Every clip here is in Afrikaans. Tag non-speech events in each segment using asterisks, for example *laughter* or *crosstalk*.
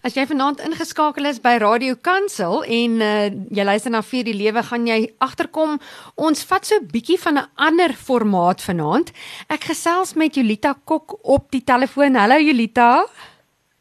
As jy vanaand ingeskakel is by Radio Kansel en uh, jy luister na vir die lewe, gaan jy agterkom ons vat so 'n bietjie van 'n ander formaat vanaand. Ek gesels met Julita Kok op die telefoon. Hallo Julita.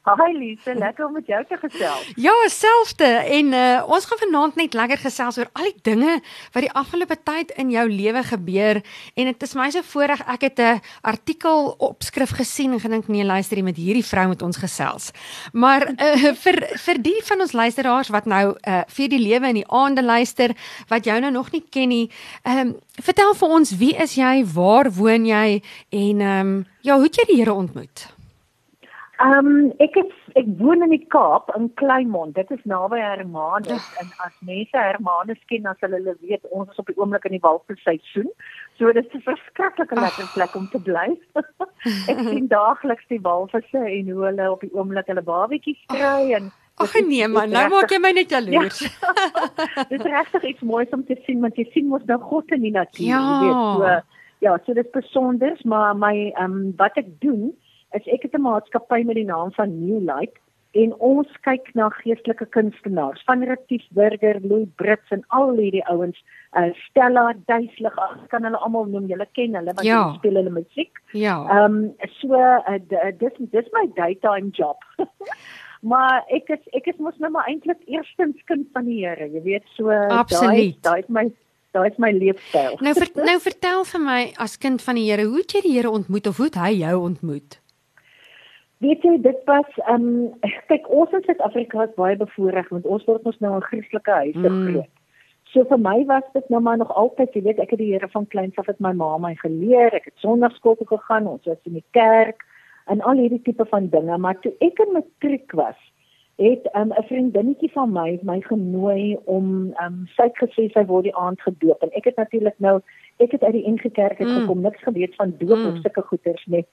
Hi Lise, lekker om met jou te gesels. Ja, selfde. En uh, ons gaan vanaand net lekker gesels oor al die dinge wat die afgelope tyd in jou lewe gebeur en dit is my so voorreg ek het 'n artikel opskrif gesien en gedink nee, luister jy met hierdie vrou met ons gesels. Maar uh, *laughs* vir vir die van ons luisteraars wat nou uh, vir die lewe in die aande luister wat jou nou nog nie ken nie, ehm um, vertel vir ons wie is jy, waar woon jy en ehm um, ja, hoe het jy die Here ontmoet? Ehm um, ek het ek woon in die Kaap in Kleinmond. Dit is naby Hermanus ja. en as mense Hermanus ken, dan sal hulle weet ons is op die oomblik in die walvisseisoen. So dit is 'n verskriklike lekker plek om te bly. *laughs* ek sien daagliks die walvisse en hoe hulle op die oomblik hulle babatjies kry en Ag nee man, nou maak jy my net jaloers. Ja. *laughs* dit is regtig iets moois om te sien want jy sien mos nou God in die natuur, ja. jy weet. So ja, so dit is besonder, maar my ehm um, wat ek doen is ek het 'n maatskappy met die naam van New Light en ons kyk na geestelike kunstenaars van Retief Burger, Louis Brits en al hierdie ouens, uh, Stella Duislig, ek kan hulle almal noem, julle ken hulle want ja. hulle speel hulle musiek. Ja. Ehm um, so uh, dis dis my daytime job. *laughs* maar ek is ek is mos nou maar eintlik eerstens kind van die Here, jy weet, so daai daai my Dit is my leefstyl. Nou ver, *laughs* nou vertel vir my as kind van die Here, hoe het jy die Here ontmoet of hoe het hy jou ontmoet? Weet jy dit was ehm um, kyk ons in Suid-Afrika is baie bevoorreg want ons word mos nou in Christelike huise mm. groot. So vir my was dit nou maar nog altyd, jy weet, ek het die Here van kleins af met my ma my geleer. Ek het Sondagskool toe gegaan, ons was in die kerk en al hierdie tipe van dinge, maar toe ek in matriek was, het um, 'n vriendinnetjie van my my genooi om um, sy het gesê sy word die aand gedoop en ek het natuurlik nou ek het uit die NG Kerk mm. gekom, niks geweet van doop mm. of sulke goeters nie.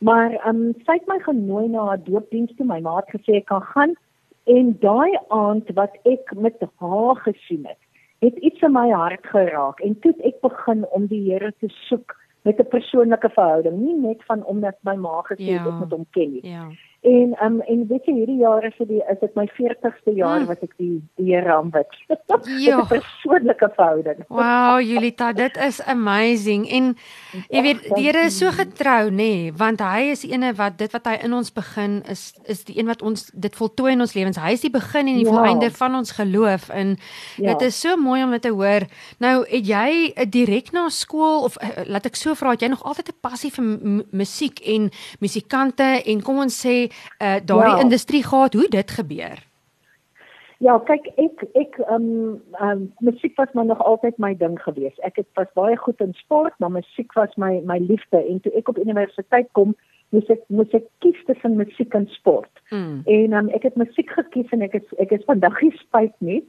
Maar ehm um, sy het my genooi na haar doopdiens toe. My ma het gesê ek kan gaan en daai aand wat ek met haar gesien het, het iets in my hart geraak en toe ek begin om die Here te soek met 'n persoonlike verhouding, nie net van omdat my ma gesê het ja. ek moet hom ken nie. Ja. En um en weet jy hierdie jaar is dit is dit my 40ste jaar mm. wat ek die die Here aanbid. *laughs* Ja. 'n persoonlike verhouding. Wow, Julita, dit is amazing. En jy weet die Here is so getrou, nê, nee, want hy is die ene wat dit wat hy in ons begin is is die een wat ons dit voltooi in ons lewens. Hy is die begin en die ja. volleinde van ons geloof en ja. dit is so mooi om dit te hoor. Nou, het jy eh, direk na skool of uh, laat ek so vra, het jy nog altyd 'n passie vir musiek en musikante en kom ons sê uh daardie ja. industrie gehad hoe dit gebeur. Ja, kyk ek ek ehm um, um, musiek was maar nog altyd my ding gewees. Ek het was baie goed in sport, maar musiek was my my liefde en toe ek op universiteit kom, moes ek moes ek kies tussen musiek en sport. Mm. En um, ek het musiek gekies en ek is ek is vandag nie spyt nie.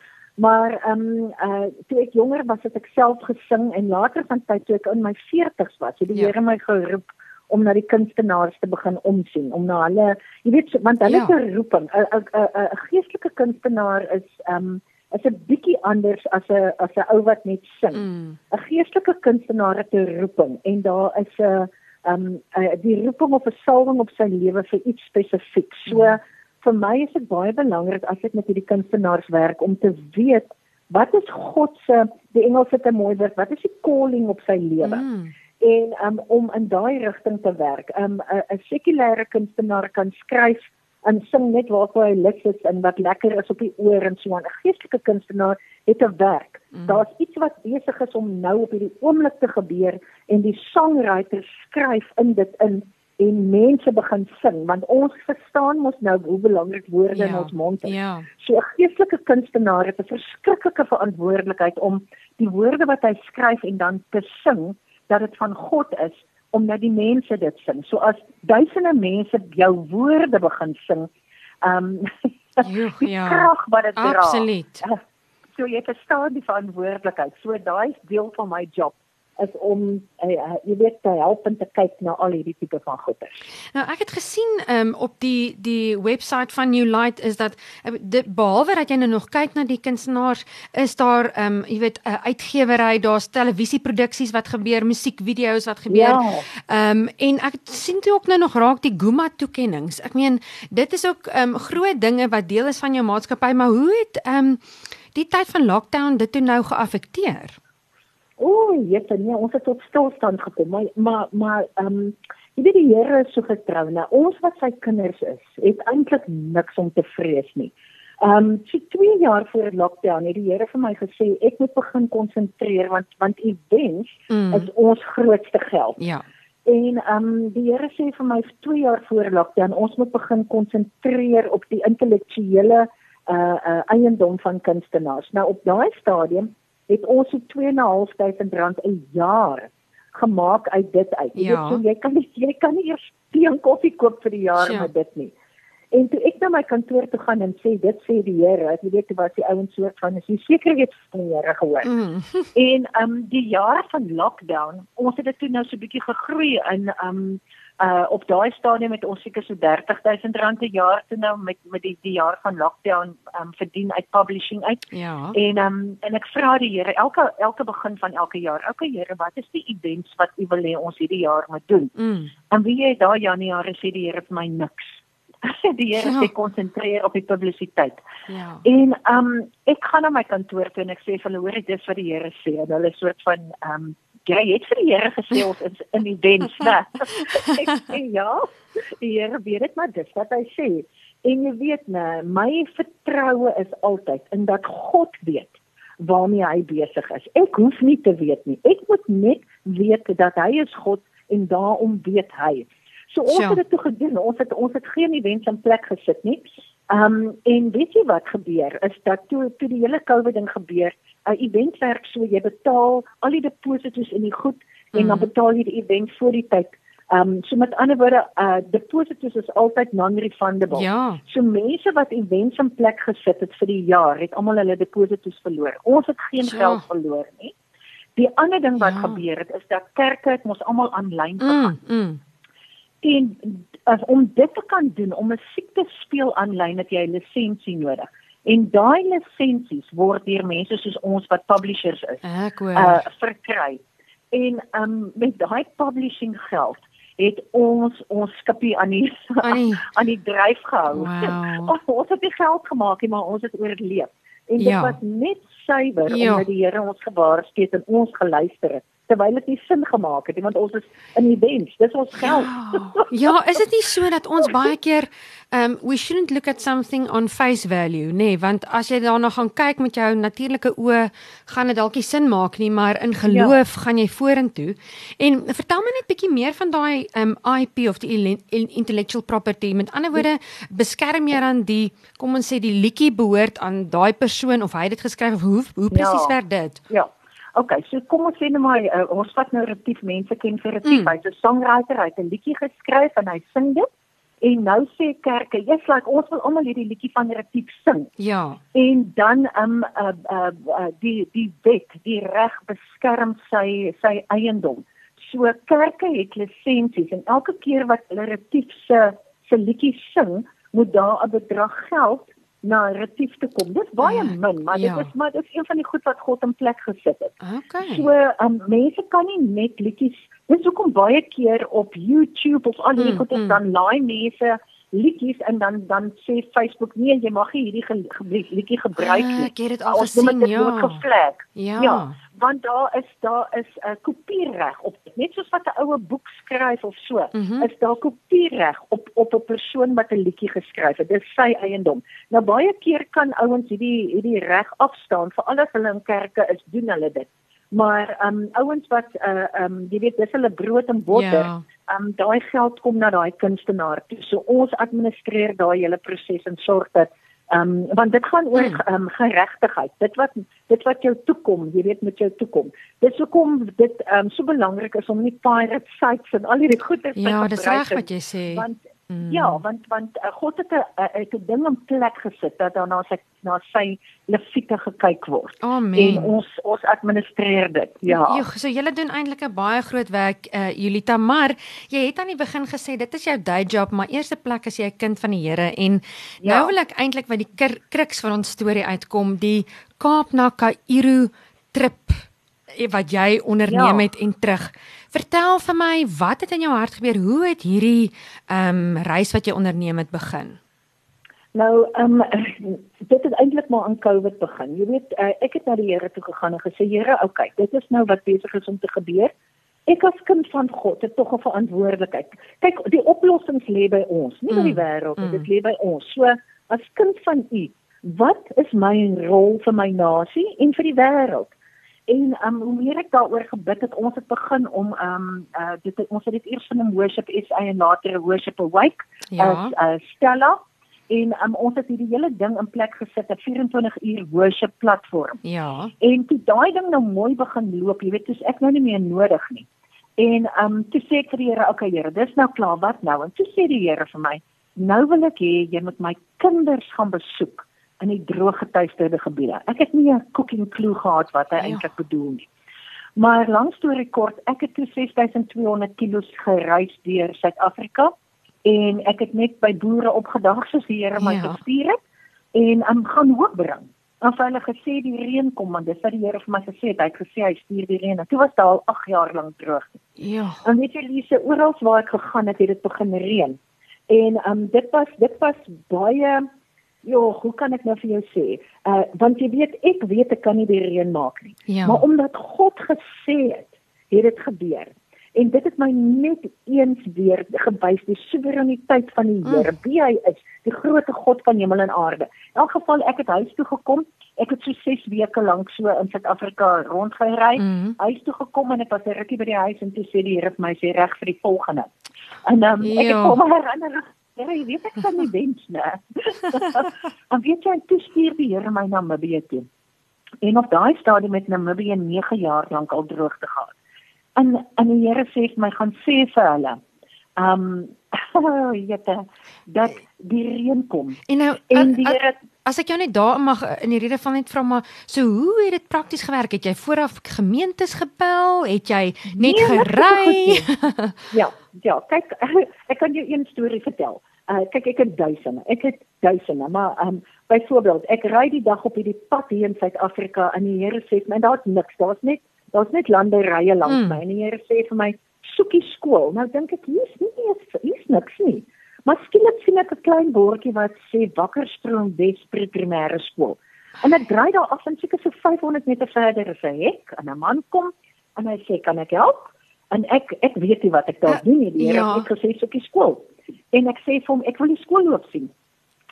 Maar ehm um, uh toe ek jonger was, het ek self gesing en later van tyd toe ek in my 40's was, het die ja. Here my geroep om na die kunstenaars te begin omsien, om na hulle, jy weet, want hulle ja. se roeping, 'n 'n 'n geestelike kunstenaar is um, is 'n bietjie anders as 'n as 'n ou wat net sing. 'n mm. Geestelike kunstenaar het 'n roeping en daar is 'n ehm um, die roeping of 'n salwing op sy lewe vir iets spesifiek. So mm. vir my is dit baie belangrik as ek met hierdie kunstenaars werk om te weet wat is God se die Engelse te mooi woord, wat is die calling op sy lewe? Mm en um, om in daai rigting te werk. 'n um, 'n sekulêre kunstenaar kan skryf en sing net waar hy lus is en wat lekker is op die oor en so aan. 'n Geestelike kunstenaar het 'n werk. Mm. Daar's iets wat besig is om nou op hierdie oomblik te gebeur en die songwriter skryf in dit in en mense begin sing want ons verstaan mos nou hoe belangrik woorde ja, in ons mond is. Ja. So 'n geestelike kunstenaar het 'n verskriklike verantwoordelikheid om die woorde wat hy skryf en dan te sing dat dit van God is omdat die mense dit sing. So as duisende mense jou woorde begin sing, ehm um, *laughs* ja, krag wat dit dra. Absoluut. *laughs* So jy verstaan die verantwoordelikheid. So daai is deel van my job is om uh, jy weet te help en te kyk na al hierdie tipe van goeder. Nou ek het gesien um, op die die webwerf van New Light is dat uh, behalwe dat jy nou nog kyk na die kunstenaars is daar um, jy weet 'n uh, uitgewery, daar's televisieproduksies wat gebeur, musiekvideo's wat gebeur. Ja. Ehm um, en ek sien toe ook nou nog raak die Guma toekenninge. Ek meen dit is ook um, groot dinge wat deel is van jou maatskappy, maar hoe het ehm um, die tyd van lockdown dit toe nou geaffekteer? O, jette, nee, ons het tot stilstand gekom, maar maar maar ehm um, jy weet die Here is so getrou. Nou ons wat sy kinders is, het eintlik niks om te vrees nie. Ehm um, so 2 jaar voor die lockdown het die Here vir my gesê ek moet begin konsentreer want want events mm. is ons grootste geld. Ja. En ehm um, die Here sê vir my 2 jaar voor lockdown ons moet begin konsentreer op die intellektuele uh uh eiendom van kunstenaars. Nou op daai stadium het ons so 2.500 rand 'n jaar gemaak uit dit uit. Jy ja. weet so jy kan nie jy kan nie eers teen koffie koop vir die jaar ja. met dit nie. En toe ek na my kantoor toe gaan en sê dit sê die Here, jy weet wat die ouens soort van is, jy seker weet van die Here gehoor. Mm. *laughs* en ehm um, die jaar van lockdown, ons het dit toe nou so 'n bietjie gegroei in ehm um, uh op daai stadium het ons seker so 30000 rand per jaar toe nou met met die die jaar van lockdown um verdien uit publishing uit. Ja. En um en ek vra die Here elke elke begin van elke jaar, elke Here, wat is die events wat U wil hê ons hierdie jaar moet doen? Mm. En wie jy daai Januarie sê die Here vir my niks. *laughs* die Here ja. sê konsentreer op die publisiteit. Ja. En um ek gaan na my kantoor toe en ek sê vir hulle hoor dit vir die Here sê en hulle soort van um jy het vir die Here gesê ons is in die diens, *laughs* né? ek sê ja. Die Here weet dit, maar dis wat hy sê. En jy weet, né, my vertroue is altyd in dat God weet waarmee hy besig is. Ek hoef nie te weet nie. Ek moet net weet dat hy is God en daarom weet hy. So ons ja. het dit toe gedoen. Ons het ons het geen events in plek gesit nie. Ehm um, en weet jy wat gebeur is dat toe toe die hele COVID ding gebeur, 'n uh, event werk so jy betaal al die deposito's in die goed mm. en dan mhm. betaal jy die event voor die tyd. Ehm um, so met ander woorde, uh deposito's is altyd non-refundable. Ja. So mense wat events in plek gesit het vir die jaar, het almal hulle deposito's verloor. Ons het geen ja. geld verloor nie. Die ander ding wat ja. gebeur het is dat kerke het mos almal aanlyn gegaan. Mm, mm. En as om dit te kan doen om 'n siekte speel aanlyn het jy 'n lisensie nodig. En daai lisensies word deur mense soos ons wat publishers is, uh verkry. En um met daai publishing geld het ons ons skipie aan die *laughs* Annie. *laughs* aan die dryf gehou. Wow. *laughs* ons het die geld gemaak, maar ons het oorleef. En dit ja. was net suiwer ja. omdat die Here ons gewaarsku het en ons geluister het terwyl dit nie sin gemaak het nie want ons is in die wens. Dis ons geld. Ja, ja is dit nie so dat ons baie keer um we shouldn't look at something on face value nee want as jy daarna gaan kyk met jou natuurlike oë gaan dit dalk nie sin maak nie maar in geloof ja. gaan jy vorentoe. En vertel my net bietjie meer van daai um IP of die intellectual property. Met ander woorde beskerm jy dan die kom ons sê die liedjie behoort aan daai persoon of hy het dit geskryf of hoe hoe presies ja. werk dit? Ja Okay, so kom ons sê net maar uh, ons vat nou Retief mense ken vir Retief. Mm. Hy's 'n songwriter, hy het 'n liedjie geskryf en hy sing dit. En nou sê kerke, jy's like ons wil almal hierdie liedjie van Retief sing. Ja. En dan um uh, uh, uh die die wet, die reg beskerm sy sy eiendom. So kerke het lisensies en elke keer wat hulle Retief se se liedjie sing, moet daar 'n bedrag geld narratief te kom. Dis baie ja, min, maar ja. dit is maar dit is een van die goed wat God in plek gesit het. Okay. So, um, mense kan nie net liedjies, dis hoekom baie keer op YouTube of al hierdie mm, goed is mm. dan laai mense liedjies en dan dan sê Facebook nee, jy mag nie hierdie liedjie gebruik nie. Ek het dit al gesien, ja. ja. Ja want daar is daar is 'n uh, kopiereg op net soos wat 'n oue boek skryf of so mm -hmm. is daar kopiereg op op 'n persoon wat 'n liedjie geskryf het dis sy eiendom nou baie keer kan ouens hierdie hierdie reg afstaan vir alles hulle in kerke is doen hulle dit maar um ouens wat uh um jy weet dis hulle brood en botter yeah. Ja. um daai geld kom na daai kunstenaar toe so ons administreer daai hele proses en sorg dat Ehm um, want dit gaan oor ehm um, geregtigheid. Dit wat dit wat jou toekom, jy weet met jou toekom. Dis hoekom dit ehm um, so belangrik is om nie pirate sites en al hierdie goeie te Ja, dis reg wat jy sê. Want Mm. Ja, want want uh, God het 'n het 'n ding in plek gesit dat dan na sy na sy leviete gekyk word. Amen. En ons ons administreer dit. Ja. Jo, so julle doen eintlik 'n baie groot werk uh Julita, maar jy het aan die begin gesê dit is jou day job, maar eerste plek is jy 'n kind van die Here en ja. nou wil ek eintlik by die kruks van ons storie uitkom, die Kaap na Kaïro trip eh, wat jy onderneem ja. het en terug. Vertel vir my, wat het in jou hart gebeur? Hoe het hierdie ehm um, reis wat jy onderneem het begin? Nou, ehm um, dit het eintlik maar aan COVID begin. Jy weet, uh, ek het na die Here toe gegaan en gesê, Here, okay, dit is nou wat besig is om te gebeur. Ek as kind van God het tog 'n verantwoordelikheid. Kyk, die oplossings lê by ons, nie by die mm, wêreld nie, mm. dit lê by ons. So, as kind van U, wat is my rol vir my nasie en vir die wêreld? En um hoe meer ek daaroor gebid het, ons het begin om um uh dit het, ons het dit eers van 'n worship SA en later 'n worship awake ja. as uh, Stella en um ons het hierdie hele ding in plek gesit 'n 24 uur worship platform. Ja. En toe daai ding nou mooi begin loop, jy weet, dis ek nou nie meer nodig nie. En um toe sê ek vir die Here, okay Here, dis nou klaar, wat nou? En toe sê die Here vir my, nou wil ek hê jy moet my kinders gaan besoek in die droog getuisterde gebiede. Ek het nie 'n cooking clue gehad wat hy ja. eintlik bedoel nie. Maar lank storie kort, ek het toe 6200 kg gereis deur Suid-Afrika en ek het net by boere opgedag soos die Here my ja. gestuur het en am gaan hoop bring. En hulle gesê die reën kom want dis wat die Here vir my gesê het. Hy het gesê hy stuur die reën. Toe was dit al 8 jaar lank droog. Ja. En weet jy Lise, oral waar ek gegaan het, het dit begin reën. En um dit was dit was baie Ja, hoe kan ek nou vir jou sê? Uh want jy weet ek weet ek kan nie die reën maak nie. Ja. Maar omdat God gesê het, het dit gebeur. En dit het my net eens weer gewys die soewereiniteit van die Here, mm. wie hy is, die groot God van hemel en aarde. In elk geval ek het huis toe gekom. Ek het so 6 weke lank so in Suid-Afrika rondgery. Mm. Huis toe gekom en ek was 'n rukkie by die huis en toe sê die Here vir my sê reg vir die volgende. En um, ek het kom herinner Ja, jy weet ek kan nie wens nie. en *laughs* weet jy, toe stuur die Here my na Namibië toe. En op daai stadium met Namibië 9 jaar lank al droogte gehad. En en die Here sê vir my gaan sê vir hulle. *laughs* Um jy weet dat die reën kom. En nou en die Here As ek jou net daar mag in die rede van net vra maar so hoe het dit prakties gewerk? Het jy vooraf gemeentes gebel? Het jy net nee, gery? *laughs* ja, ja, kyk *laughs* ek kan jou een storie vertel. Uh kyk ek het duisende. Ek het duisende, maar um byvoorbeeld ek ry die dag op hierdie pad hier in Suid-Afrika en die Here sê my daar's niks. Daar's net daar's net landerye langs mm. my. En die Here sê vir my soekie skool. Nou dink ek hier's nie hier's niks nie. Maar skielik sien ek 'n klein bordjie wat sê Wakkerstroom Wespre Primêre Skool. En ek draai daar af en seker so 500 meter verder is 'n hek en 'n man kom en hy sê kan ek help? En ek ek weet nie wat ek daar uh, doen nie. Die Here ja. het gesê soekie skool. En ek sê vir hom ek wil die skool loop sien.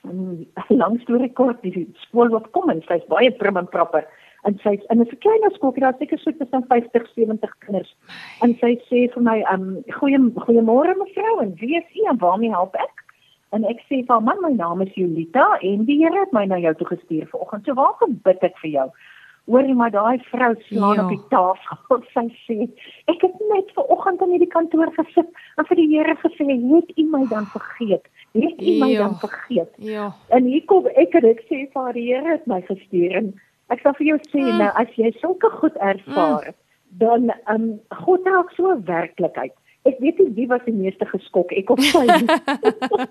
En *laughs* langs storie kort, die skool loop kom en sy's baie prim en proper en sy in 'n klein skooltjie daar seker so tussen 50 70 kinders en sy sê vir my um goeie goeiemôre mevrou en wie is u en waarmee help ek en ek sê vir man my naam is Julita en die Here het my na jou toe gestuur vanoggend so waar kom bid ek vir jou hoorie maar daai vrou slaan ja. op die tafel sy sê ek het net vanoggend in hierdie kantoor gesit en vir die Here gesê het u my dan vergeet het u my ja. dan vergeet ja en hier kom ek en ek sê vir die Here het my gestuur en Ek sal vir jou sê mm. nou as jy sulke goed ervaar, mm. dan um God het so werklikheid. Ek weet nie wie was die meeste geskok, ek of sy.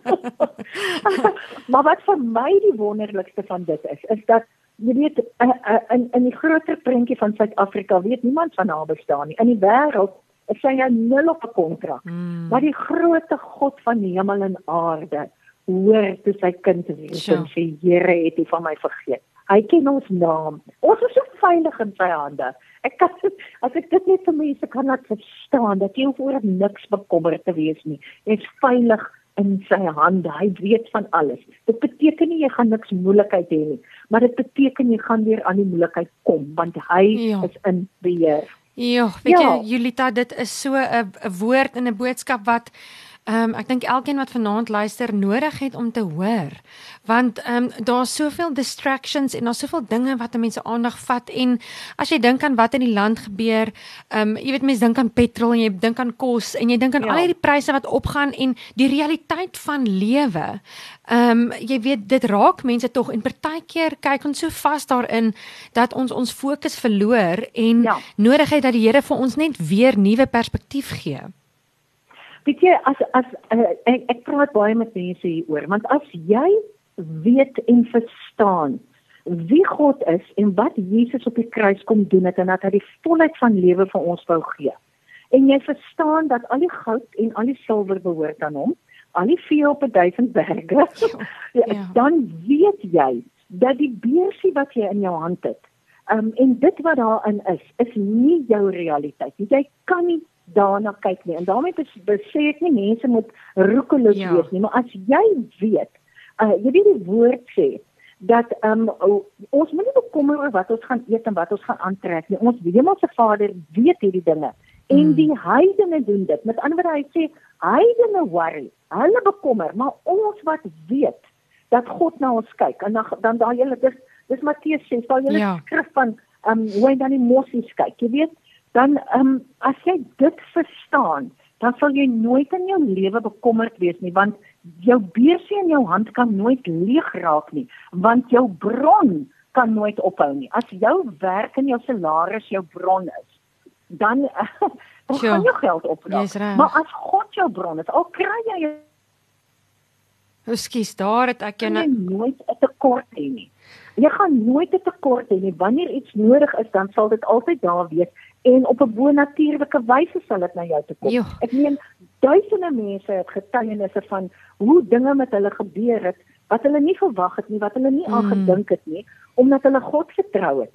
*laughs* maar wat vir my die wonderlikste van dit is, is dat jy weet in in die groter prentjie van Suid-Afrika weet niemand van haar bestaan nie. In die wêreld is sy nou nul op 'n kontrak. Mm. Maar die grootte God van hemel en aarde hoor toe sy kind wees en sê Here het U van my vergeet. Hy ken ons naam. Ons is so veilig in sy hande. Ek kan as ek dit net vir mense kan laat verstaan dat jy oor niks bekommerd te wees nie. Jy's veilig in sy hande. Hy weet van alles. Dit beteken nie jy gaan niks moeilikheid hê nie, maar dit beteken jy gaan weer aan die moeilikheid kom want hy ja. is in beheer. Ja, weet ja. jy Julita, dit is so 'n woord en 'n boodskap wat ehm um, ek dink elkeen wat vanaand luister nodig het om te hoor. Want ehm um, daar's soveel distractions en daar's soveel dinge wat mense aandag vat en as jy dink aan wat in die land gebeur, ehm um, jy weet mense dink aan petrol en jy dink aan kos en jy dink aan ja. al hierdie pryse wat opgaan en die realiteit van lewe. Ehm um, jy weet dit raak mense tog en partykeer kyk ons so vas daarin dat ons ons fokus verloor en ja. nodig het dat die Here vir ons net weer nuwe perspektief gee. Weet jy as as uh, ek, ek praat baie met mense hieroor want as jy weet en verstaan wie God is en wat Jesus op die kruis kom doen het en dat hy die volheid van lewe vir ons wou gee. En jy verstaan dat al die goud en al die silwer behoort aan hom al die vee op 'n duisend berge, *laughs* ja. ja. dan weet jy dat die beursie wat jy in jou hand het, um, en dit wat daarin is, is nie jou realiteit. Jy kan nie daarna kyk nie. En daarmee besê ek nie mense moet roekeloos ja. wees nie, maar as jy weet, uh, jy weet die woord sê dat um, ons moet nie bekommer oor wat ons gaan eet en wat ons gaan aantrek nie. Ons hemelse Vader weet hierdie dinge. En mm. die heidene doen dit. Met ander woorde, hy sê heidene worry hulle bekommer, maar ons wat weet dat God na ons kyk en dan dan daai hele dis dis Matteus 6, daai hele ja. skrif van um, hoe hy dan die mosies kyk, jy weet, dan ehm um, as jy dit verstaan, dan sal jy nooit in jou lewe bekommerd wees nie, want jou beursie in jou hand kan nooit leeg raak nie, want jou bron kan nooit ophou nie. As jou werk en jou salaris jou bron is, dan *laughs* Ons gaan jou geld opraak. Maar as God jou bron is, al kry jy Ekskuus, daar het ek jou nou nooit 'n tekort hê nie. Jy gaan nooit 'n tekort hê nie. Wanneer iets nodig is, dan sal dit altyd daar wees en op 'n bo-natuurlike wyse sal dit na jou toe kom. Jo. Ek meen duisende mense het getuienisse van hoe dinge met hulle gebeur het wat hulle nie verwag het nie, wat hulle nie mm. aan gedink het nie, omdat hulle God vertrou het.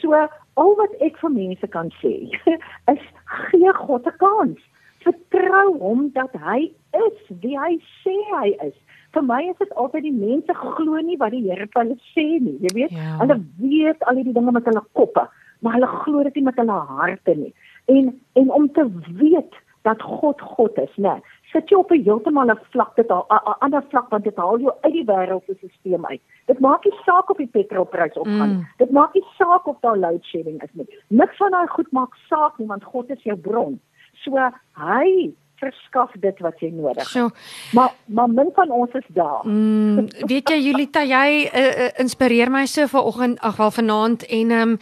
So al wat ek vir mense kan sê *laughs* is gee God 'n kans. Vertrou hom dat hy is wie hy sê hy is. Vir my is dit altyd die mense glo nie wat die Here vir hulle sê nie. Jy weet, ja. hulle weet al die dinge met hulle koppe, maar hulle glo dit nie met hulle harte nie. En en om te weet dat God God is, né? Sit jy op 'n heeltemal 'n vlak dit 'n ander vlak want dit haal jou uit die wêreldse stelsel uit. Dit maak nie saak of die petrolprys opgaan nie. Mm. Dit maak nie saak of daar load shedding is nie. Niks van daai goed maak saak nie want God is jou bron. So hy verskaf dit wat jy nodig het. So, maar maar min van ons is daar. Mm, weet jy *laughs* Julita, jy uh, uh, inspireer my so vanoggend, ag wel vanaand en ehm um,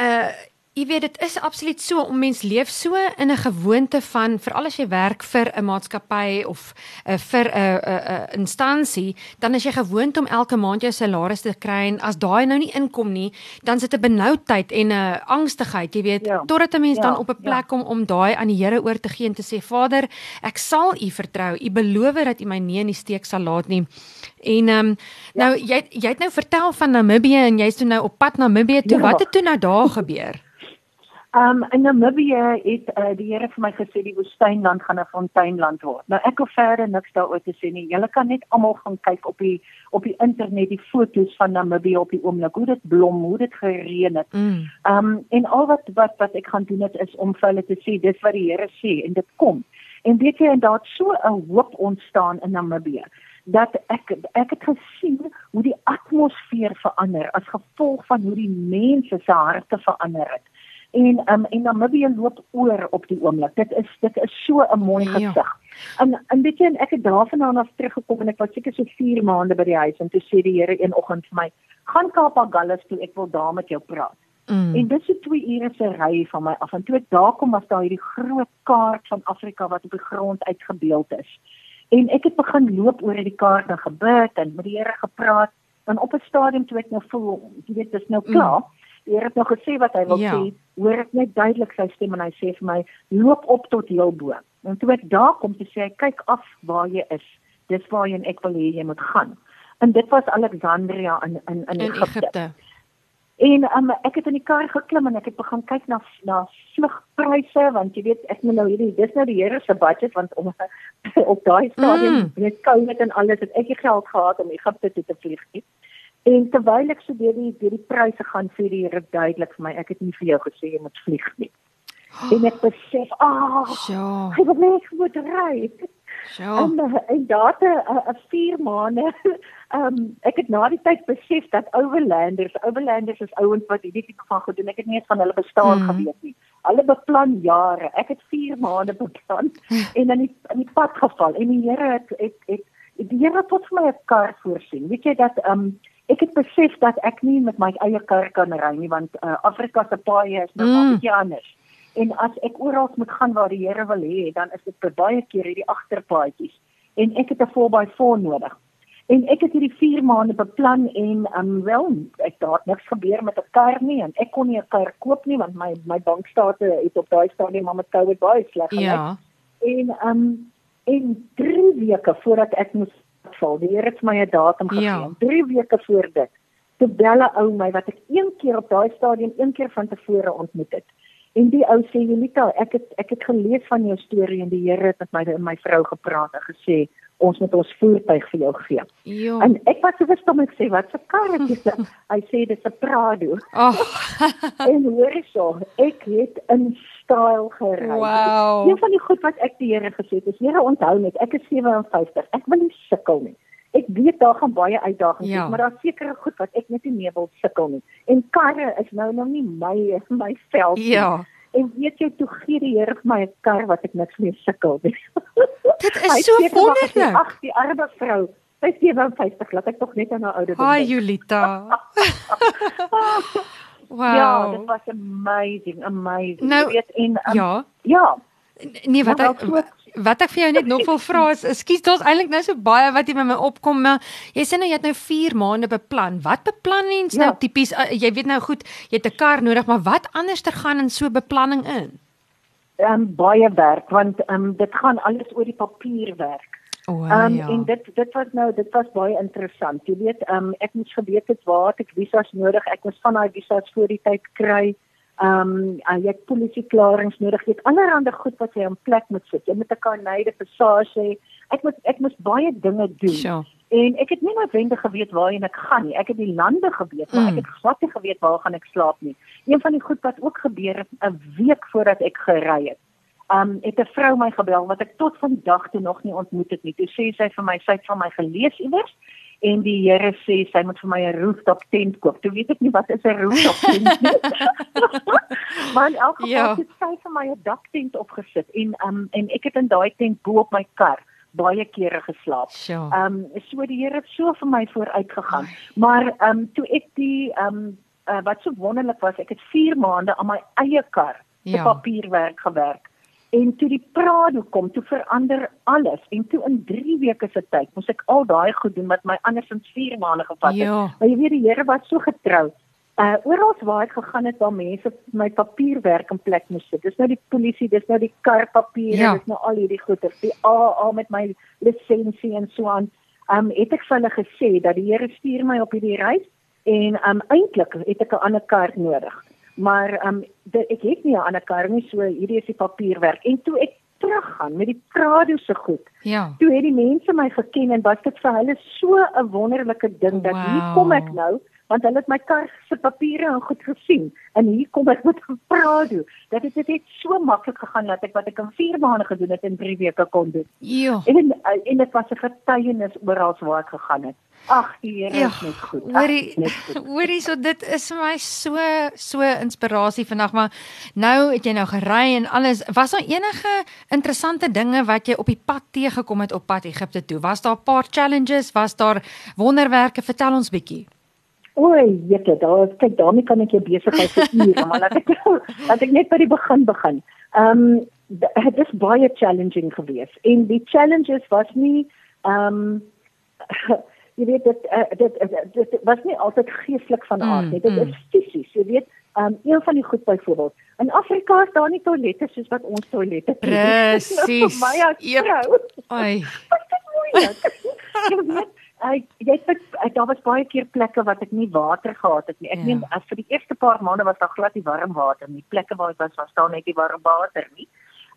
uh Jy weet dit is absoluut so om mens leef so in 'n gewoonte van veral as jy werk vir 'n maatskappy of uh, vir 'n uh, 'n uh, uh, instansie, dan is jy gewoond om elke maand jou salaris te kry en as daai nou nie inkom nie, dan sit 'n benoudheid en 'n uh, angstigheid, jy weet, ja. totdat 'n mens ja. dan op 'n ja. plek kom ja. om daai aan die Here oor te gee en te sê Vader, ek sal U vertrou. U beloof dat U my nie in die steek sal laat nie. En ehm um, ja. nou jy jy het nou vertel van Namibië en jy's toe nou op pad na Namibië toe. Ja. Wat het toe nou daar gebeur? Um in Namibië het uh, die Here vir my gesê die woestynland gaan 'n fonteinland word. Nou ek hoef verder niks daaroor te sê nie. Julle kan net almal gaan kyk op die op die internet die foto's van Namibië op die oomblik hoe dit blom, hoe dit gereën het. Mm. Um en al wat wat wat ek gaan doen is om vir hulle te sê dis wat die Here sê en dit kom. En weet jy en daar so 'n hoop ontstaan in Namibië dat ek ek het gesien hoe die atmosfeer verander as gevolg van hoe die mense se harte verander het en um, en Namibië loop oor op die oomblik. Dit is dit is so 'n mooi ja. gesig. En en weet jy en ek het daarvandaan af teruggekom en ek was seker so 4 maande by die huis en toe sê die Here een oggend vir my: "Gaan Kapagallas toe, ek wil daar met jou praat." Mm. En dit is 2 ure se ry van my af en toe ek daar kom was daar hierdie groot kaart van Afrika wat op die grond uitgebeeld is. En ek het begin loop oor die kaart en gebid en met die Here gepraat. Dan op 'n stadium toe ek nou voel, jy weet, dit is nou klaar. Mm die Here het nog gesê wat hy wil ja. sê, hoor ek net duidelik sy stem en hy sê vir my, loop op tot heel bo. En toe ek daar kom sê, kyk af waar jy is. Dis waar jy en ek wil hê jy moet gaan. En dit was Alexandria in in in, in Egipte. En um, ek het in die kar geklim en ek het begin kyk na na vlugpryse want jy weet ek moet nou hierdie dis nou die Here se budget want om *laughs* op daai stadium mm. met COVID en alles het ek nie geld gehad om Egipte toe te vlieg nie. En terwyl ek so deur die deur die pryse gaan sê die Here duidelik vir my, ek het nie vir jou gesê jy moet vlieg nie. *gasps* En ek besef, ag, oh, ja. ek wil net moet ry. En en date 'n 4 maande. *laughs* Ehm um, ek het na die tyd besef dat overlanders, overlanders is ouens wat hierdie tipe van goed doen. Ek het nie eens van hulle bestaan mm. geweet nie. Hulle beplan jare. Ek het 4 maande beplan *laughs* en dan in die pad geval en die Here het het het die Here het vir my 'n kar voorsien. Weet jy dat ehm um, ek het besef dat ek nie met my eie kar kan ry nie want uh, Afrika se paaie is nou mm. baie anders. En as ek oral moet gaan waar die Here wil hê, dan is dit vir baie keer hierdie agterpaadjies en ek het 'n 4x4 nodig. En ek het hierdie 4 maande beplan en um wel ek daar niks gebeur met 'n kar nie en ek kon nie 'n kar koop nie want my my bankstate het op daai stadium maar met COVID baie sleg gelyk. Ja. En um en 3 weke voordat ek moes val, die Here het my 'n datum gegee. Ja. 3 weke voor dit. Toe bel 'n ou my wat ek een keer op daai stadium een keer van tevore ontmoet het. En die ou sê Julita, ek het ek het gelees van jou storie en die Here het met my en my vrou gepraat en gesê ons moet ons voertuig vir jou gee. Jo. En ek was so verstom ek sê wat se kar het jy? Hy sê dis 'n Prado. Oh. *laughs* en hoor jy so, ek het in styl gery. Wow. Een van die goed wat ek die Here gesê het, is Here onthou net, ek is 57. Ek wil nie sukkel nie. Ek weet daar gaan baie uitdagings ja. wees, maar daar's sekere goed wat ek net nie meer wil sukkel nie. En karre is nou nog nie my my veld nie. Ja. En weet jy toe gee die Here vir my 'n kar wat ek niks meer sukkel nie. *laughs* Dit is so wonderlik. Ag, die arme vrou. Sy is 57, laat ek tog net aan haar ouder dink. Hi Julita. *laughs* wow. Ja, dit was amazing, amazing. Nou, weet en um, ja. Ja. Nee, wat ek wat ek vir jou net nog wil *laughs* vra is, ekskuus, daar's eintlik nou so baie wat hier met my opkom, maar jy sê nou jy het nou 4 maande beplan. Wat beplan mens nou ja. nou tipies? Uh, jy weet nou goed, jy het 'n kar nodig, maar wat anders ter gaan in so beplanning in? Ehm um, baie werk want ehm um, dit gaan alles oor die papierwerk. Oh, um, ja. en dit dit was nou dit was baie interessant. Jy weet, um, ek moes geweet het waar ek visas nodig. Ek moes van daai visas voor die tyd kry. Ehm um, jy het polisie klarings nodig. Jy het allerlei goed wat jy in plek moet sit. Jy moet 'n kanale passage. Ek moet ek moet baie dinge doen. Sure. En ek het nie noodwendig geweet waarheen ek gaan nie. Ek het die lande geweet, maar mm. ek het glad nie geweet waar gaan ek slaap nie. Een van die goed wat ook gebeur het 'n week voordat ek gery het. Um het 'n vrou my gebel wat ek tot vandag toe nog nie ontmoet het nie. Toe sê sy vir my sy het van my gelees iewers en die Here sê sy moet vir my 'n rooftop tent koop. Toe weet ek nie wat is 'n rooftop tent nie. *laughs* maar in elk geval ja. het sy vir my 'n daktent opgesit en um en ek het in daai tent bo op my kar baie kere geslaap. Sure. Um so die Here het so vir my vooruit gegaan. Maar um toe ek die um uh, wat so wonderlik was, ek het 4 maande aan my eie kar se ja. papierwerk gewerk en toe die Prado kom, toe verander alles en toe in 3 weke se tyd moes ek al daai goed doen wat my andersins 4 maande gevat het. Ja. Maar jy weet die Here was so getrou. Uh oral waar ek gegaan het waar mense my papierwerk in plek moes sit. Dis nou die polisie, dis nou die karpapiere, ja. dis nou al hierdie goeder, die AA met my lisensie en so aan. Um het ek vir hulle gesê dat die Here stuur my op hierdie reis en um eintlik het ek 'n ander kaart nodig maar ehm um, ek het nie 'n ander kar nie so hierdie is die papierwerk en toe ek teruggaan met die Prado se goed. Ja. Toe het die mense my geken en was dit vir hulle so 'n wonderlike ding dat wow. hier kom ek nou want hulle het my kar se papiere en goed gesien en hier kom ek met Prado. Dat dit het so maklik gegaan dat ek wat ek in 4 maande gedoen het in 3 weke kon doen. Ja. En en dit was 'n getuienis oral waar ek gegaan het. Ag, die Here ja, is net goed. Hoorie, *laughs* hoorie, so dit is vir my so so inspirasie vandag, maar nou het jy nou gery en alles. Was daar enige interessante dinge wat jy op die pad teëgekom het op pad Egipte toe? Was daar 'n paar challenges? Was daar wonderwerke? Vertel ons bietjie. Oei, jette, daar kyk daarmee kan ek jou besigheid verhuur, *laughs* maar laat ek laat ek net by die begin begin. Ehm um, dit is baie challenging geweest en die challenges was nie ehm um, *laughs* jy weet dit uh, dit, dit dit was nie altyd geestelik van aard nie. Mm, dit is mm. fisies, jy weet. Um een van die goed byvoorbeeld. In Afrika is daar nie toilette soos wat ons toilette het. *laughs* Presies. Ai. Wat is moeilik. Ek jy het ek daar was baie keer plekke wat ek nie water gehad het nie. Ek ja. meen as vir die eerste paar maande was daar glad nie warm water nie. Plekke waar ek was was daar net nie warm water nie.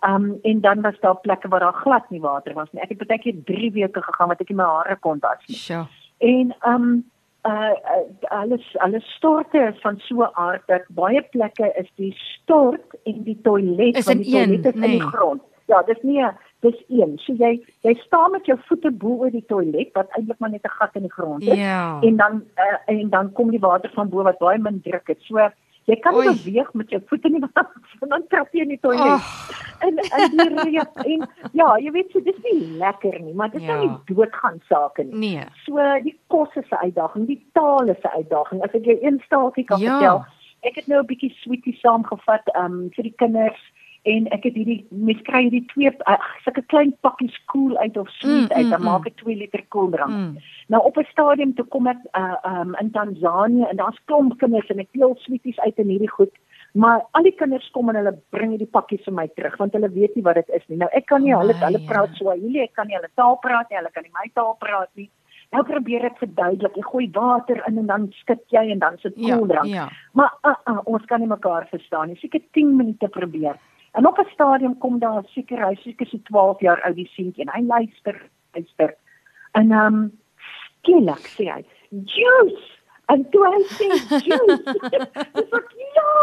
Um en dan was daar plekke waar daar glad nie water was nie. Ek het baie keer 3 weke gegaan wat ek nie my hare kon was nie. Sure. En um uh, uh alles alles storte is van so 'n aard dat baie plekke is die stort en die toilet is in, die toilet een, is nee. in die grond. Ja, dis nie 'n dis een. So jy jy staan met jou voete bo oor die toilet wat eintlik maar net 'n gat in die grond is. Ja. En dan uh, en dan kom die water van bo wat baie min druk het. So jy kan nie beweeg met jou voete nie *laughs* want dan trap jy in die toilet. Oh. En en die reuk en ja, jy weet so dis nie lekker nie, maar dit is Ja. nou nie doodgaan sake nie. Nee. So die kos is 'n uitdaging, die taal is 'n uitdaging. As ek jou een staaltjie kan Ja. vertel, ek het nou 'n bietjie sweetie saamgevat um vir die kinders en ek het hierdie mens kry hierdie twee uh, sulke klein pakkies koel uit of sweet Mm, uit, mm, dan mm. maak ek 2 liter koeldrank. Mm. Nou op 'n stadium toe kom ek uh um in Tansanië en daar's klomp kinders en ek deel sweeties uit in hierdie goed. Maar al die kinders kom en hulle bring hierdie pakkies vir my terug want hulle weet nie wat dit is nie. Nou ek kan nie hulle My, hulle ja. praat Swahili, ek kan nie hulle taal praat nie, hulle kan nie my taal praat nie. Nou probeer ek verduidelik. Jy gooi water in en dan skit jy en dan sit Ja, koeldrank. ja. Maar uh, uh, ons kan nie mekaar verstaan nie. Seker 10 minute probeer. En op 'n stadium kom daar seker hy seker so 12 jaar oud die seentjie en hy luister, luister. En ehm um, skielik sê hy, "Juice!" En toe hy sê juice. *laughs* Dis ek ja,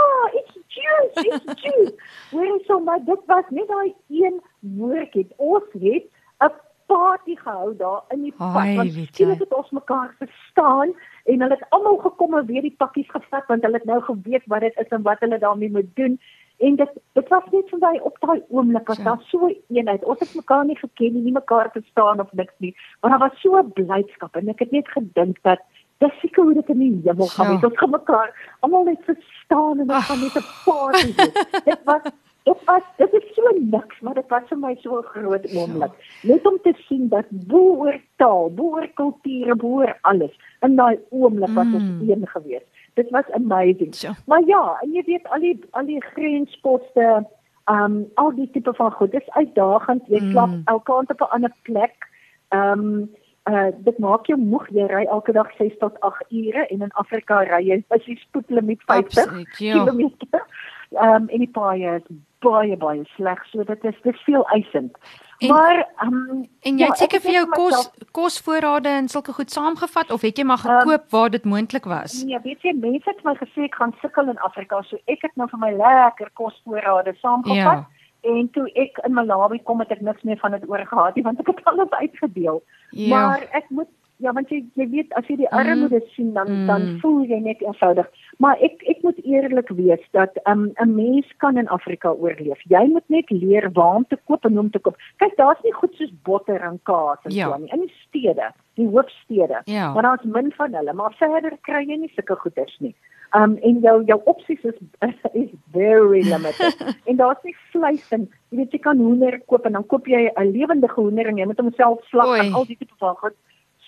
it's juice, it's juice. Jy so maar dit was net daai een woordjie. Ons het 'n party gehou daar in die pad want jy. skielik het ons mekaar verstaan en hulle het almal gekom en weer die pakkies gevat want hulle het nou geweet wat dit is en wat hulle daarmee moet doen. En dit dit was net vir my op daai oomblik was Ja. daar so eenheid. Ons het mekaar nie geken nie, nie mekaar verstaan of niks nie, maar daar was so 'n blydskap en ek het net gedink dat dis seker hoe dit in die hemel gaan Ja. wees. Ons gaan mekaar almal net verstaan en ons gaan net 'n party hê. dit was dit was dit is so niks, maar dit was vir my so 'n groot oomblik. Net om te sien dat bo oor taal, bo oor kulture, bo oor alles in daai oomblik was ons Mm. een gewees. Dit was amazing. So. Maar ja, en jy weet al die al die grensposte, um al die tipe van goed, dis uitdagend. Jy Mm. slaap elke aand op 'n ander plek. Um uh dit maak jou moeg. Jy ry elke dag 6 tot 8 ure en in Afrika ry jy as jy spoedlimiet 50 Absoluut, ja. kilometer. Um en die paaie is baie baie sleg, so dit is dis veel eisend. En- maar um En jy ja, het seker ek vir jou kos myself- kosvoorrade en sulke goed saamgevat of het jy maar Ehm, gekoop waar dit moontlik was? Nee, weet jy, mense het my gesê ek gaan sukkel in Afrika, so ek het nou vir my lekker kosvoorrade saamgevat. Ja. En toe ek in Malawi kom het ek niks meer van dit oor gehad nie want ek het alles uitgedeel. Ja. Maar ek moet ja, want jy jy weet as jy die armoede sien dan Mm. dan voel jy net eenvoudig. Maar ek ek moet eerlik wees dat um, 'n mens kan in Afrika oorleef. Jy moet net leer waar om te koop en hoe om te koop. Kyk, daar's nie goed soos botter en kaas en Ja. so nie in die stede, die hoofstede. Ja. Maar daar's min van hulle, maar verder kry jy nie sulke goeders nie. Um en jou jou opsies is *laughs* is very limited. *laughs* en daar's nie vleis en jy weet jy kan hoender koop en dan koop jy 'n lewendige hoender en jy moet hom self slag Oei. en al die tipe van goed.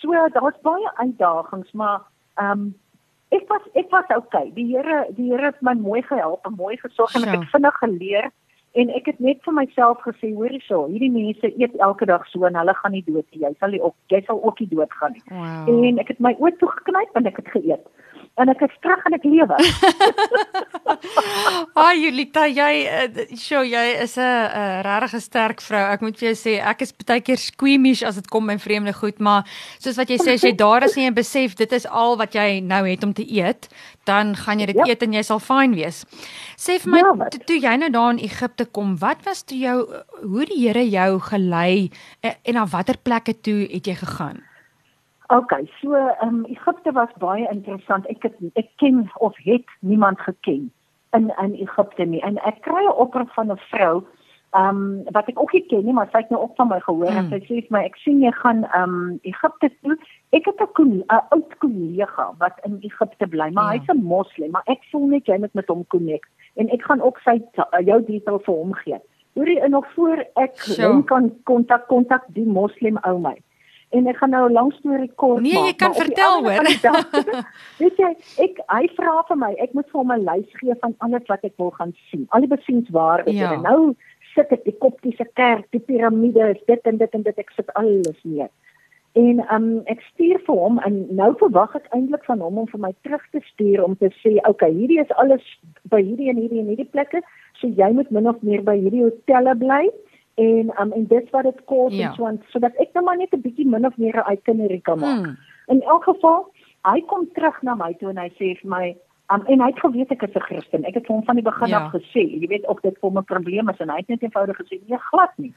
So daar's baie uitdagings, maar um ek was ek was okay. Die Here die Here het my mooi gehelp en mooi gesorg en ek het vinnig geleer en ek het net vir myself gesê, hoor hierso, hierdie mense eet elke dag so en hulle gaan nie dood nie. Jy sal nie ook jy sal ook nie doodgaan nie. Wow. En ek het my oë toegeknyp en ek het geëet. En ek is terug en ek lewe. *laughs* Ag Julita, jy uh, sjoe, jy is 'n uh, regtig 'n sterk vrou. Ek moet vir jou sê, ek is baie keer squeamish as dit kom by vreemde goed, maar soos wat jy sê, as jy daar is en jy besef dit is al wat jy nou het om te eet, dan gaan jy dit Ja. eet en jy sal fyn wees. Sê vir my, Ja, wat? toe, toe jy nou daar in Egipte kom, wat was toe jou hoe die Here jou gelei en, en na watter plekke toe het jy gegaan? Okay, so ehm um, Egipte was baie interessant. Ek het ek ken of het niemand geken in in Egipte nie. En ek kry 'n oproep van 'n vrou ehm um, wat ek ook nie ken nie, maar sy het nou ook van my gehoor en Mm. sy sê vir my ek sien jy gaan ehm um, Egipte toe. Ek het 'n oud kollega wat in Egipte bly, maar Ja. hy's 'n moslim, maar ek voel net jy moet met hom connect en ek gaan ook sy jou detail vir hom gee. Hoorie, en nog voor ek So. hom kan kontak kontak die moslim ou my. En ek gaan nou 'n lang storie kort Nee, maak. jy kan vertel, hoor. dag- *laughs* Weet jy, ek hy vra vir my, ek moet vir hom 'n lys gee van alles wat ek wil gaan sien. Al die besienswaardes Ja. en nou sit ek die koptiese kerk, die piramides, dit en dit en dit ek sit alles neer. En um ek stuur vir hom en nou verwag ek eintlik van hom om vir my terug te stuur om te sê, okay, hierdie is alles by hierdie en hierdie en hierdie plekke, so jy moet min of meer by hierdie hotelle bly en um en dis wat dit kos Ja. en so aan sodat ek nou maar net 'n bietjie min of meer 'n itinerary kan maak. Hmm. In elk geval, hy kom terug na my toe en hy sê vir my Um, en hy het geweet ek is 'n Christen. Ek het hom van die begin Ja. af gesê, jy weet of dit vir hom 'n probleem is en hy het net eenvoudig gesê nee, glad nie.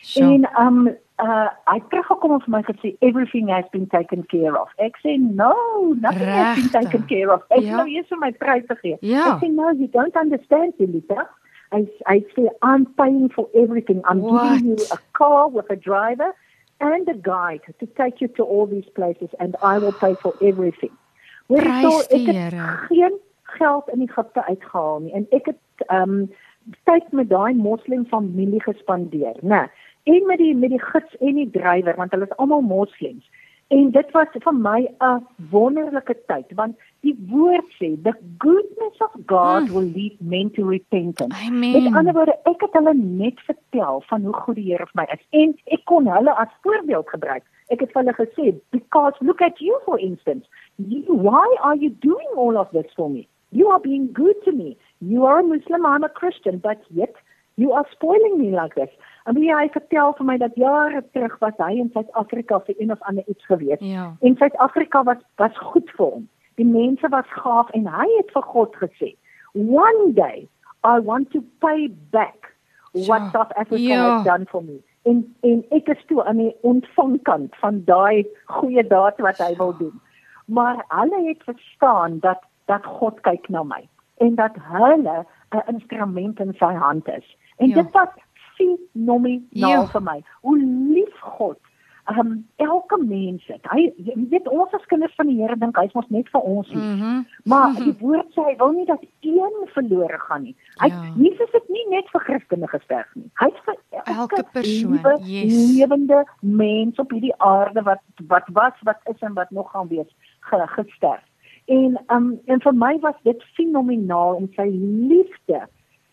Sure. En um uh hy het teruggekom en vir my gesê everything has been taken care of. Ek sê no, nothing Rechte. has been taken care of. Ek ja. nou eers vir my prys te gee. Ja. Ek sê no, you don't understand, Lita. I I say I'm paying for everything. I'm What? giving you a car with a driver and a guide to take you to all these places and I will pay for everything. Prys die Here. Geen geld in Egipte uitgehaal nie en ek het um tyd met daai moslim familie gespandeer, né? En met die met die gids en die drywer want hulle is almal moslems. En dit was vir my 'n wonderlike tyd want die woord sê the goodness of God hmm. will lead men to repentance. Amen. Met ander woorde, ek het hulle net vertel van hoe goed die Here vir my is en ek kon hulle as voorbeeld gebruik. Ek het vir hulle gesê, because look at you for instance. You, why are you doing all of this for me? You are being good to me. You are a Muslim, I'm a Christian, but yet you are spoiling me like this. En wie hy vertel vir my dat jare terug was hy in Suid-Afrika vir een of ander iets gewees. Ja. En Suid-Afrika was was goed vir hom. Die mense was gaaf en hy het vir God gesê, "One day I want to pay back what ja. South Africa ja. has done for me." En en ek is toe aan die ontvangkant van daai goeie daad wat hy wil doen. Maar hulle het verstaan dat dat God kyk na my en dat hulle 'n instrument in sy hand is. En ja. dit was fenomenaal vir my. Hoe lief God um elke mens het. Hy weet ons as kinders van die Here dink hy's mos net vir ons lief. Mm -hmm. Maar die woord sê hy wil nie dat een verlore gaan nie. Hy ja. Jesus het nie net vir Christene gesterf nie. Hy's vir elke, elke persoon, yes. lewende mens op hierdie aarde wat wat was, wat is en wat nog gaan wees gesterf. En um en vir my was dit fenomenaal en sy liefde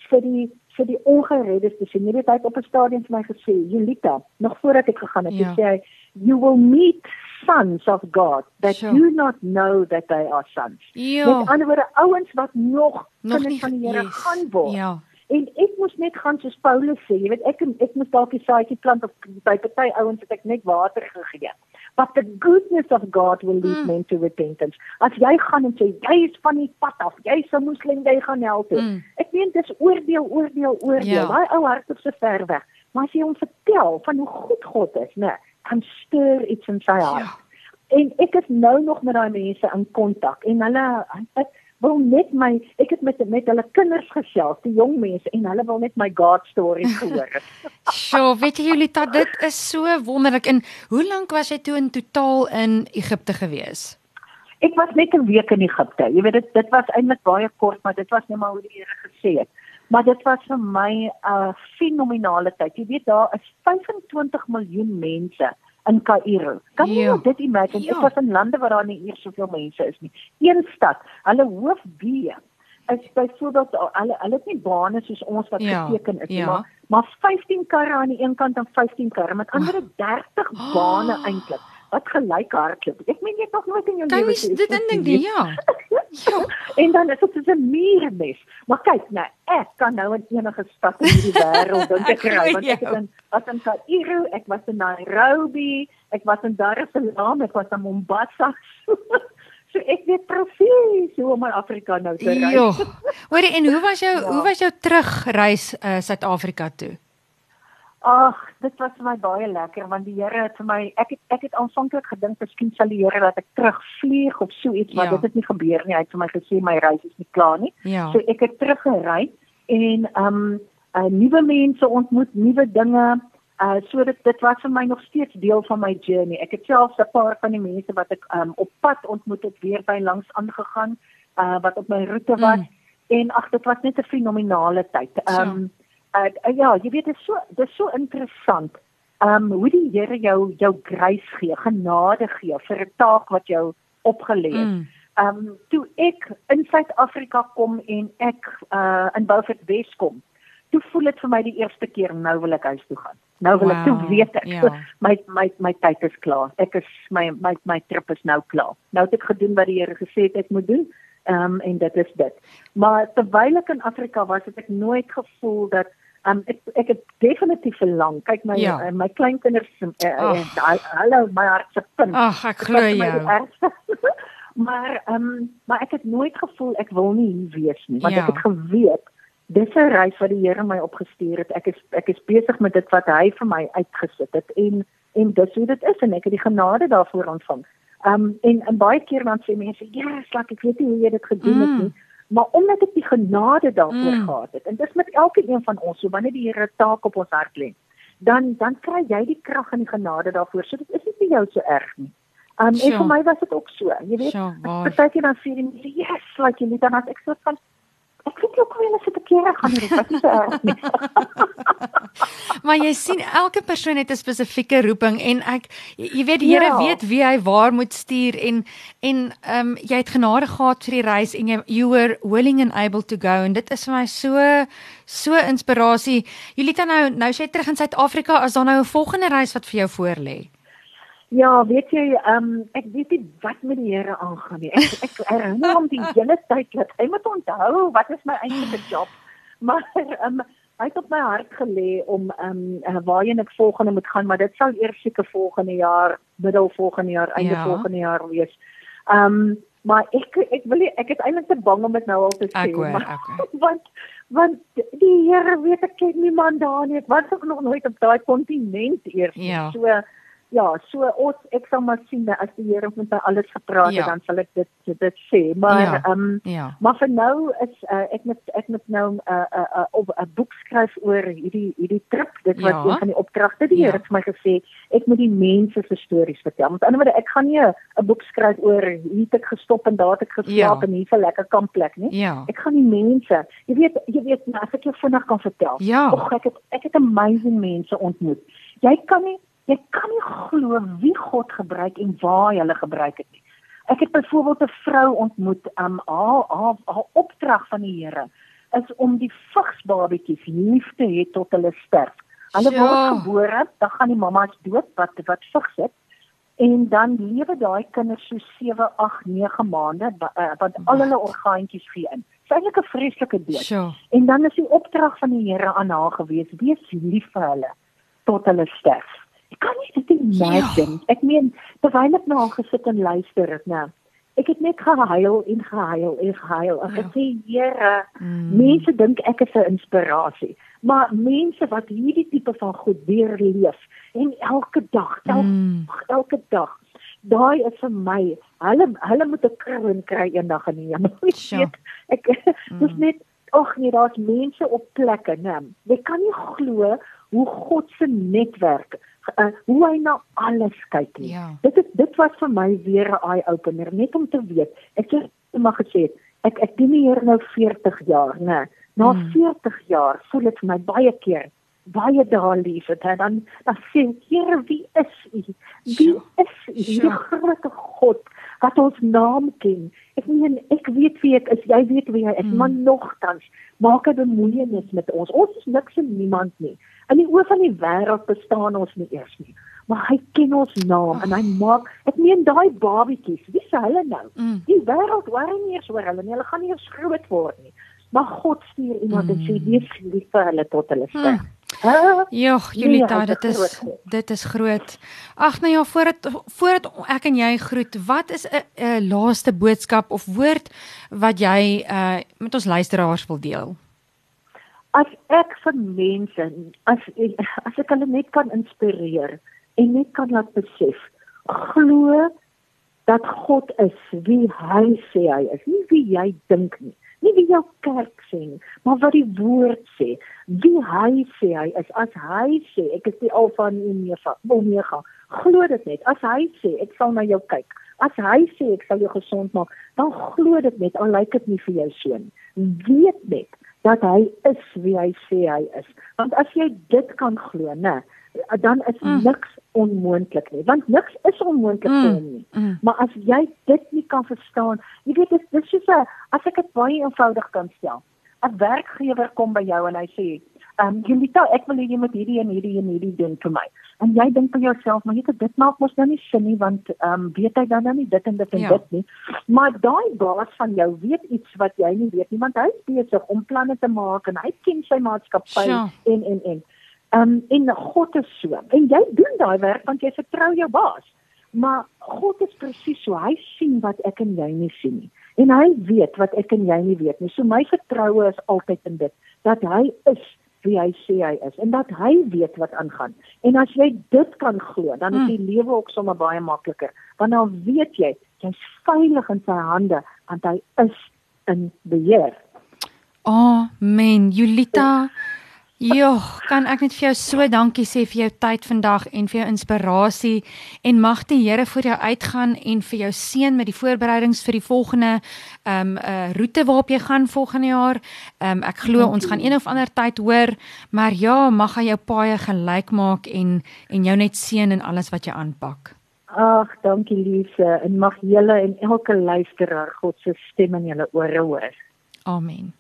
vir die vir die ongereddes te sien. Jy weet hy het op 'n stadium vir my gesê, "Julita, nog voordat ek gegaan het, ja. sê hy, you will meet sons of God that sure. do not know that they are sons." Ja. Met ander woorde, ouens wat nog, nog kinders van die Here yes. gaan word. Ja. En ek moes net gaan soos Paulus sê, jy weet ek ek moes dalk die saadjie plant of by party ouens het ek net water gegee but the goodness of God will lead mm. men to repentance. As jy gaan en sê jy is van die pad af, jy's 'n moslim, jy gaan help. Mm. Ek meen dis oordeel, oordeel, oordeel. Ja. Daai ou hart is so ver weg. Maar as jy hom vertel van hoe goed God is, né, kan stuur iets in sy hart. Ja. En ek is nou nog met daai mense in kontak en hulle ek, wil net my ek het met met hulle kinders gesels, die jong mense en hulle wil net my God stories *laughs* hoor. Sjoe, weet jy Julita, dit is so wonderlik. En hoe lank was jy toe in totaal in Egipte gewees? Ek was net 'n week in Egipte. Jy weet dit dit was eintlik baie kort, maar dit was net maar hoe die Here gesê het. Maar dit was vir my 'n uh, fenominale tyd. Jy weet daar is 25 miljoen mense in Kaïro. Kan jy ja. dit imagine? Ja. Ek was in lande waar daar nie eers soveel mense is nie. Een stad, hulle hoof B is byvoorbeeld hulle hulle het nie bane soos ons wat ja. geteken is ja. maar maar 15 karre aan die een kant en 15 karre met ander 30 oh. *gasps* bane eintlik wat gelyk hardloop. Ek meen jy het nog nooit in jou lewe gesien dit in ding ja. *laughs* ja. En dan is dit 'n muurmes. Maar kyk nou, ek kan nou in enige stad in hierdie wêreld *laughs* dink ek ry want ek het in was in Kaïro, ek was in Nairobi, ek was in Dar es Salaam, ek was in Mombasa. *laughs* so ek weet presies hoe om in Afrika nou te ry. Ja. Hoorie, en hoe was jou ja. hoe was jou terugreis uh, Suid-Afrika toe? Ag, dit was vir my baie lekker want die Here het vir my ek het, ek het aanvanklik gedink miskien sal die Here dat ek terugvlieg of so iets, maar ja. dit het nie gebeur nie. Hy het vir my gesê my reis is nie klaar nie. Ja. So ek het teruggery en um uh, nuwe mense ontmoet, nuwe dinge. Uh so dit dit was vir my nog steeds deel van my journey. Ek het selfs 'n paar van die mense wat ek um op pad ontmoet het weer by langs aangegaan, uh wat op my roete was mm. en ag dit was net 'n fenominale tyd. Um ja uh, uh, ja, jy weet dit is so dit is so interessant. Ehm um, hoe die Here jou jou grace gee, genade gee vir 'n taak wat jou opgelê het. Mm. Ehm um, toe ek in Suid-Afrika kom en ek uh in Beaufort Wes kom, toe voel dit vir my die eerste keer nou wil ek huis toe gaan. Nou wil wow. ek toe weet ek ja. my my my tyd is klaar. Ek is my my my trip is nou klaar. Nou het ek gedoen wat die Here gesê het ek moet doen. Ehm um, en dit is dit. Maar terwyl ek in Afrika was, het ek nooit gevoel dat Um, ek ek het definitief verlang. Kyk my ja. uh, my kleinkinders uh, uh, hallo my hart se punt. Ag ek glo jou. *laughs* maar ehm um, maar ek het nooit gevoel ek wil nie hier wees nie want ja. ek het geweet dis 'n reis wat die Here my opgestuur het. Ek is ek is besig met dit wat hy vir my uitgesit het en en dis hoe dit is en ek het die genade daarvoor ontvang. Um en en baie keer dan sê mense, "Ja, like ek weet nie hoe jy dit gedoen het mm. Nie." Maar omdat ek die genade daarvoor mm. gehad het en dis met elke een van ons, so wanneer die Here taak op ons hart lê, dan dan kry jy die krag en die genade daarvoor. So dit is nie vir jou so erg nie. Um sure. en vir my was dit ook so. Jy weet, sure, partykeer dan sê jy, "Yes, like jy net dan as ek so van ek weet ook hoe hulle se verkeerde gaan doen. Wat is erg *laughs* nie. maar jy sien elke persoon het 'n spesifieke roeping en ek jy weet die Here ja. weet wie hy waar moet stuur en en ehm um, jy het genade gehad vir die reis en jy you were willing and able to go en dit is vir my so so inspirasie. Julita nou nou sê terug in Suid-Afrika as daar nou 'n volgende reis wat vir jou voorlê. Ja, weet jy, ehm um, ek weet nie wat met die Here aangaan nie. Ek ek herinner hom die hele tyd dat hy moet onthou wat is my eintlike job. Maar ehm um, hy het op my hart gelê om ehm um, waarheen ek volgende moet gaan, maar dit sal eers seker volgende jaar, middel volgende jaar, einde ja. volgende jaar wees. Ehm um, maar ek ek wil nie, ek is eintlik te bang om dit nou al te sê, ek hoor, maar ek *laughs* want want die Here weet ek ken niemand daar nie. Ek was ook nog nooit op daai kontinent eers. Ja. So Ja, so ons ek sal maar sien as die Here met my alles gepraat het ja. dan sal ek dit dit sê. Maar ja. ehm ja. um, ja. maar vir nou is uh, ek met ek met nou 'n uh, 'n uh, uh, 'n boek skryf oor hierdie hierdie trip. Dit was ja. een van die opdragte die ja. Here het my gesê ek moet die mense se stories vertel. Met ander woorde ek gaan nie 'n boek skryf oor hier het ek gestop en daar het ek geslaap ja. en hier 'n lekker kampplek nie. Ja. Ek gaan die mense, jy weet jy weet nou, as ek jou vinnig kan vertel. Ja. Och ek het ek het amazing mense ontmoet. Jy kan nie Jy kan nie glo wie God gebruik en waar hy hulle gebruik het nie. Ek het byvoorbeeld 'n vrou ontmoet, um haar haar haar opdrag van die Here is om die vigsbabetjies lief te hê tot hulle sterf. Hulle ja. word gebore, dan gaan die mamma's dood wat wat vigs het en dan lewe daai kinders so 7, 8, 9 maande want al hulle orgaantjies gee in. Dit is eintlik 'n vreeslike dood. Sure. En dan is die opdrag van die Here aan haar gewees: wees lief vir hulle tot hulle sterf. Ek kan nie dit imagine. Ja. Ek meen, terwyl ek nou gesit en luister het, nou. Ek het net gehuil en gehuil en gehuil. Ek ja. sê, Here, mm. mense dink ek is 'n inspirasie, maar mense wat hierdie tipe van goed weer leef en elke dag, elke, mm. elke dag Daai is vir my. Hulle hulle moet 'n kroon kry eendag in die hemel. *laughs* Ek *laughs* dis mm. net ag nee, daar's mense op plekke, né? Jy kan nie glo hoe God se netwerk uh, hoe hy na alles kyk nie. Ja. Dit is dit was vir my weer 'n eye opener net om te weet. Ek het maar gesê ek ek dien hier nou 40 jaar, né? Na hmm. 40 jaar voel dit vir my baie keer baie daar lief het dan dan sê Here wie is u wie is u die groot God wat ons naam ken ek meen ek weet wie ek is jy weet wie hy is hmm. maar nogtans maak 'n bemoeienis met ons ons is niks en niemand nie In die oë van die wêreld bestaan ons nie eers nie. Maar hy ken ons naam oh. en hy maak ek meen daai babietjies, wie se hulle nou? Mm. Die wêreld worry nie eers oor hulle nie. Hulle gaan nie eers groot word nie. Maar God stuur iemand mm. en sê wees lief vir hulle tot hulle sterf. Mm. *laughs* Ja, Julita, nee, dit is dit is groot. Ag nou ja, voordat voordat ek en jy groet, wat is 'n laaste boodskap of woord wat jy uh met ons luisteraars wil deel? as ek vir mense as as ek hulle net kan inspireer en net kan laat besef glo dat God is wie hy sê hy is nie wie jy dink nie nie wie jou kerk sê nie maar wat die woord sê. Wie hy sê hy is as hy sê ek is die alfa en omega omega. Glo dit net. As hy sê ek sal na jou kyk. As hy sê ek sal jou gesond maak dan glo dit net al lyk dit nie vir jou nie. Weet net dat hy is wie hy sê hy is. Want as jy dit kan glo, nê, dan is mm. niks onmoontlik nie. Want niks is onmoontlik mm. vir hom nie. Mm. Maar as jy dit nie kan verstaan, jy weet dit dis soos 'n as ek dit baie eenvoudig kan stel. 'n Werkgewer kom by jou en hy sê, ehm um, Julita, ek wil hê jy moet hierdie en hierdie en hierdie doen vir my. En jy dink vir jouself, maar jy dit maak mos nou nie sin nie want ehm um, weet hy dan nou nie dit en dit en ja. dit nie. Maar daai baas van jou weet iets wat jy nie weet nie want hy is besig om planne te maak en hy ken sy maatskappy ja. en en en. Um, en God is so. En jy doen daai werk want jy vertrou jou baas. Maar God is presies so. Hy sien wat ek en jy nie sien nie. En hy weet wat ek en jy nie weet nie. So my vertroue is altyd in dit dat hy is wie hy sê hy is en dat hy weet wat aangaan. En as jy dit kan glo, dan is hmm. die lewe ook sommer baie makliker. Want dan weet jy jy's veilig in sy hande want hy is in beheer. Amen. Julita, joh, kan ek net vir jou so dankie sê vir jou tyd vandag en vir jou inspirasie en mag die Here vir jou uitgaan en vir jou seën met die voorbereidings vir die volgende ehm um, uh, roete waarop jy gaan volgende jaar. Ehm um, ek glo ons gaan een of ander tyd hoor, maar ja, mag hy jou paaie gelyk maak en en jou net seën in alles wat jy aanpak. Ag, dankie Lise en mag julle en elke luisteraar God se stem in julle ore hoor. Amen.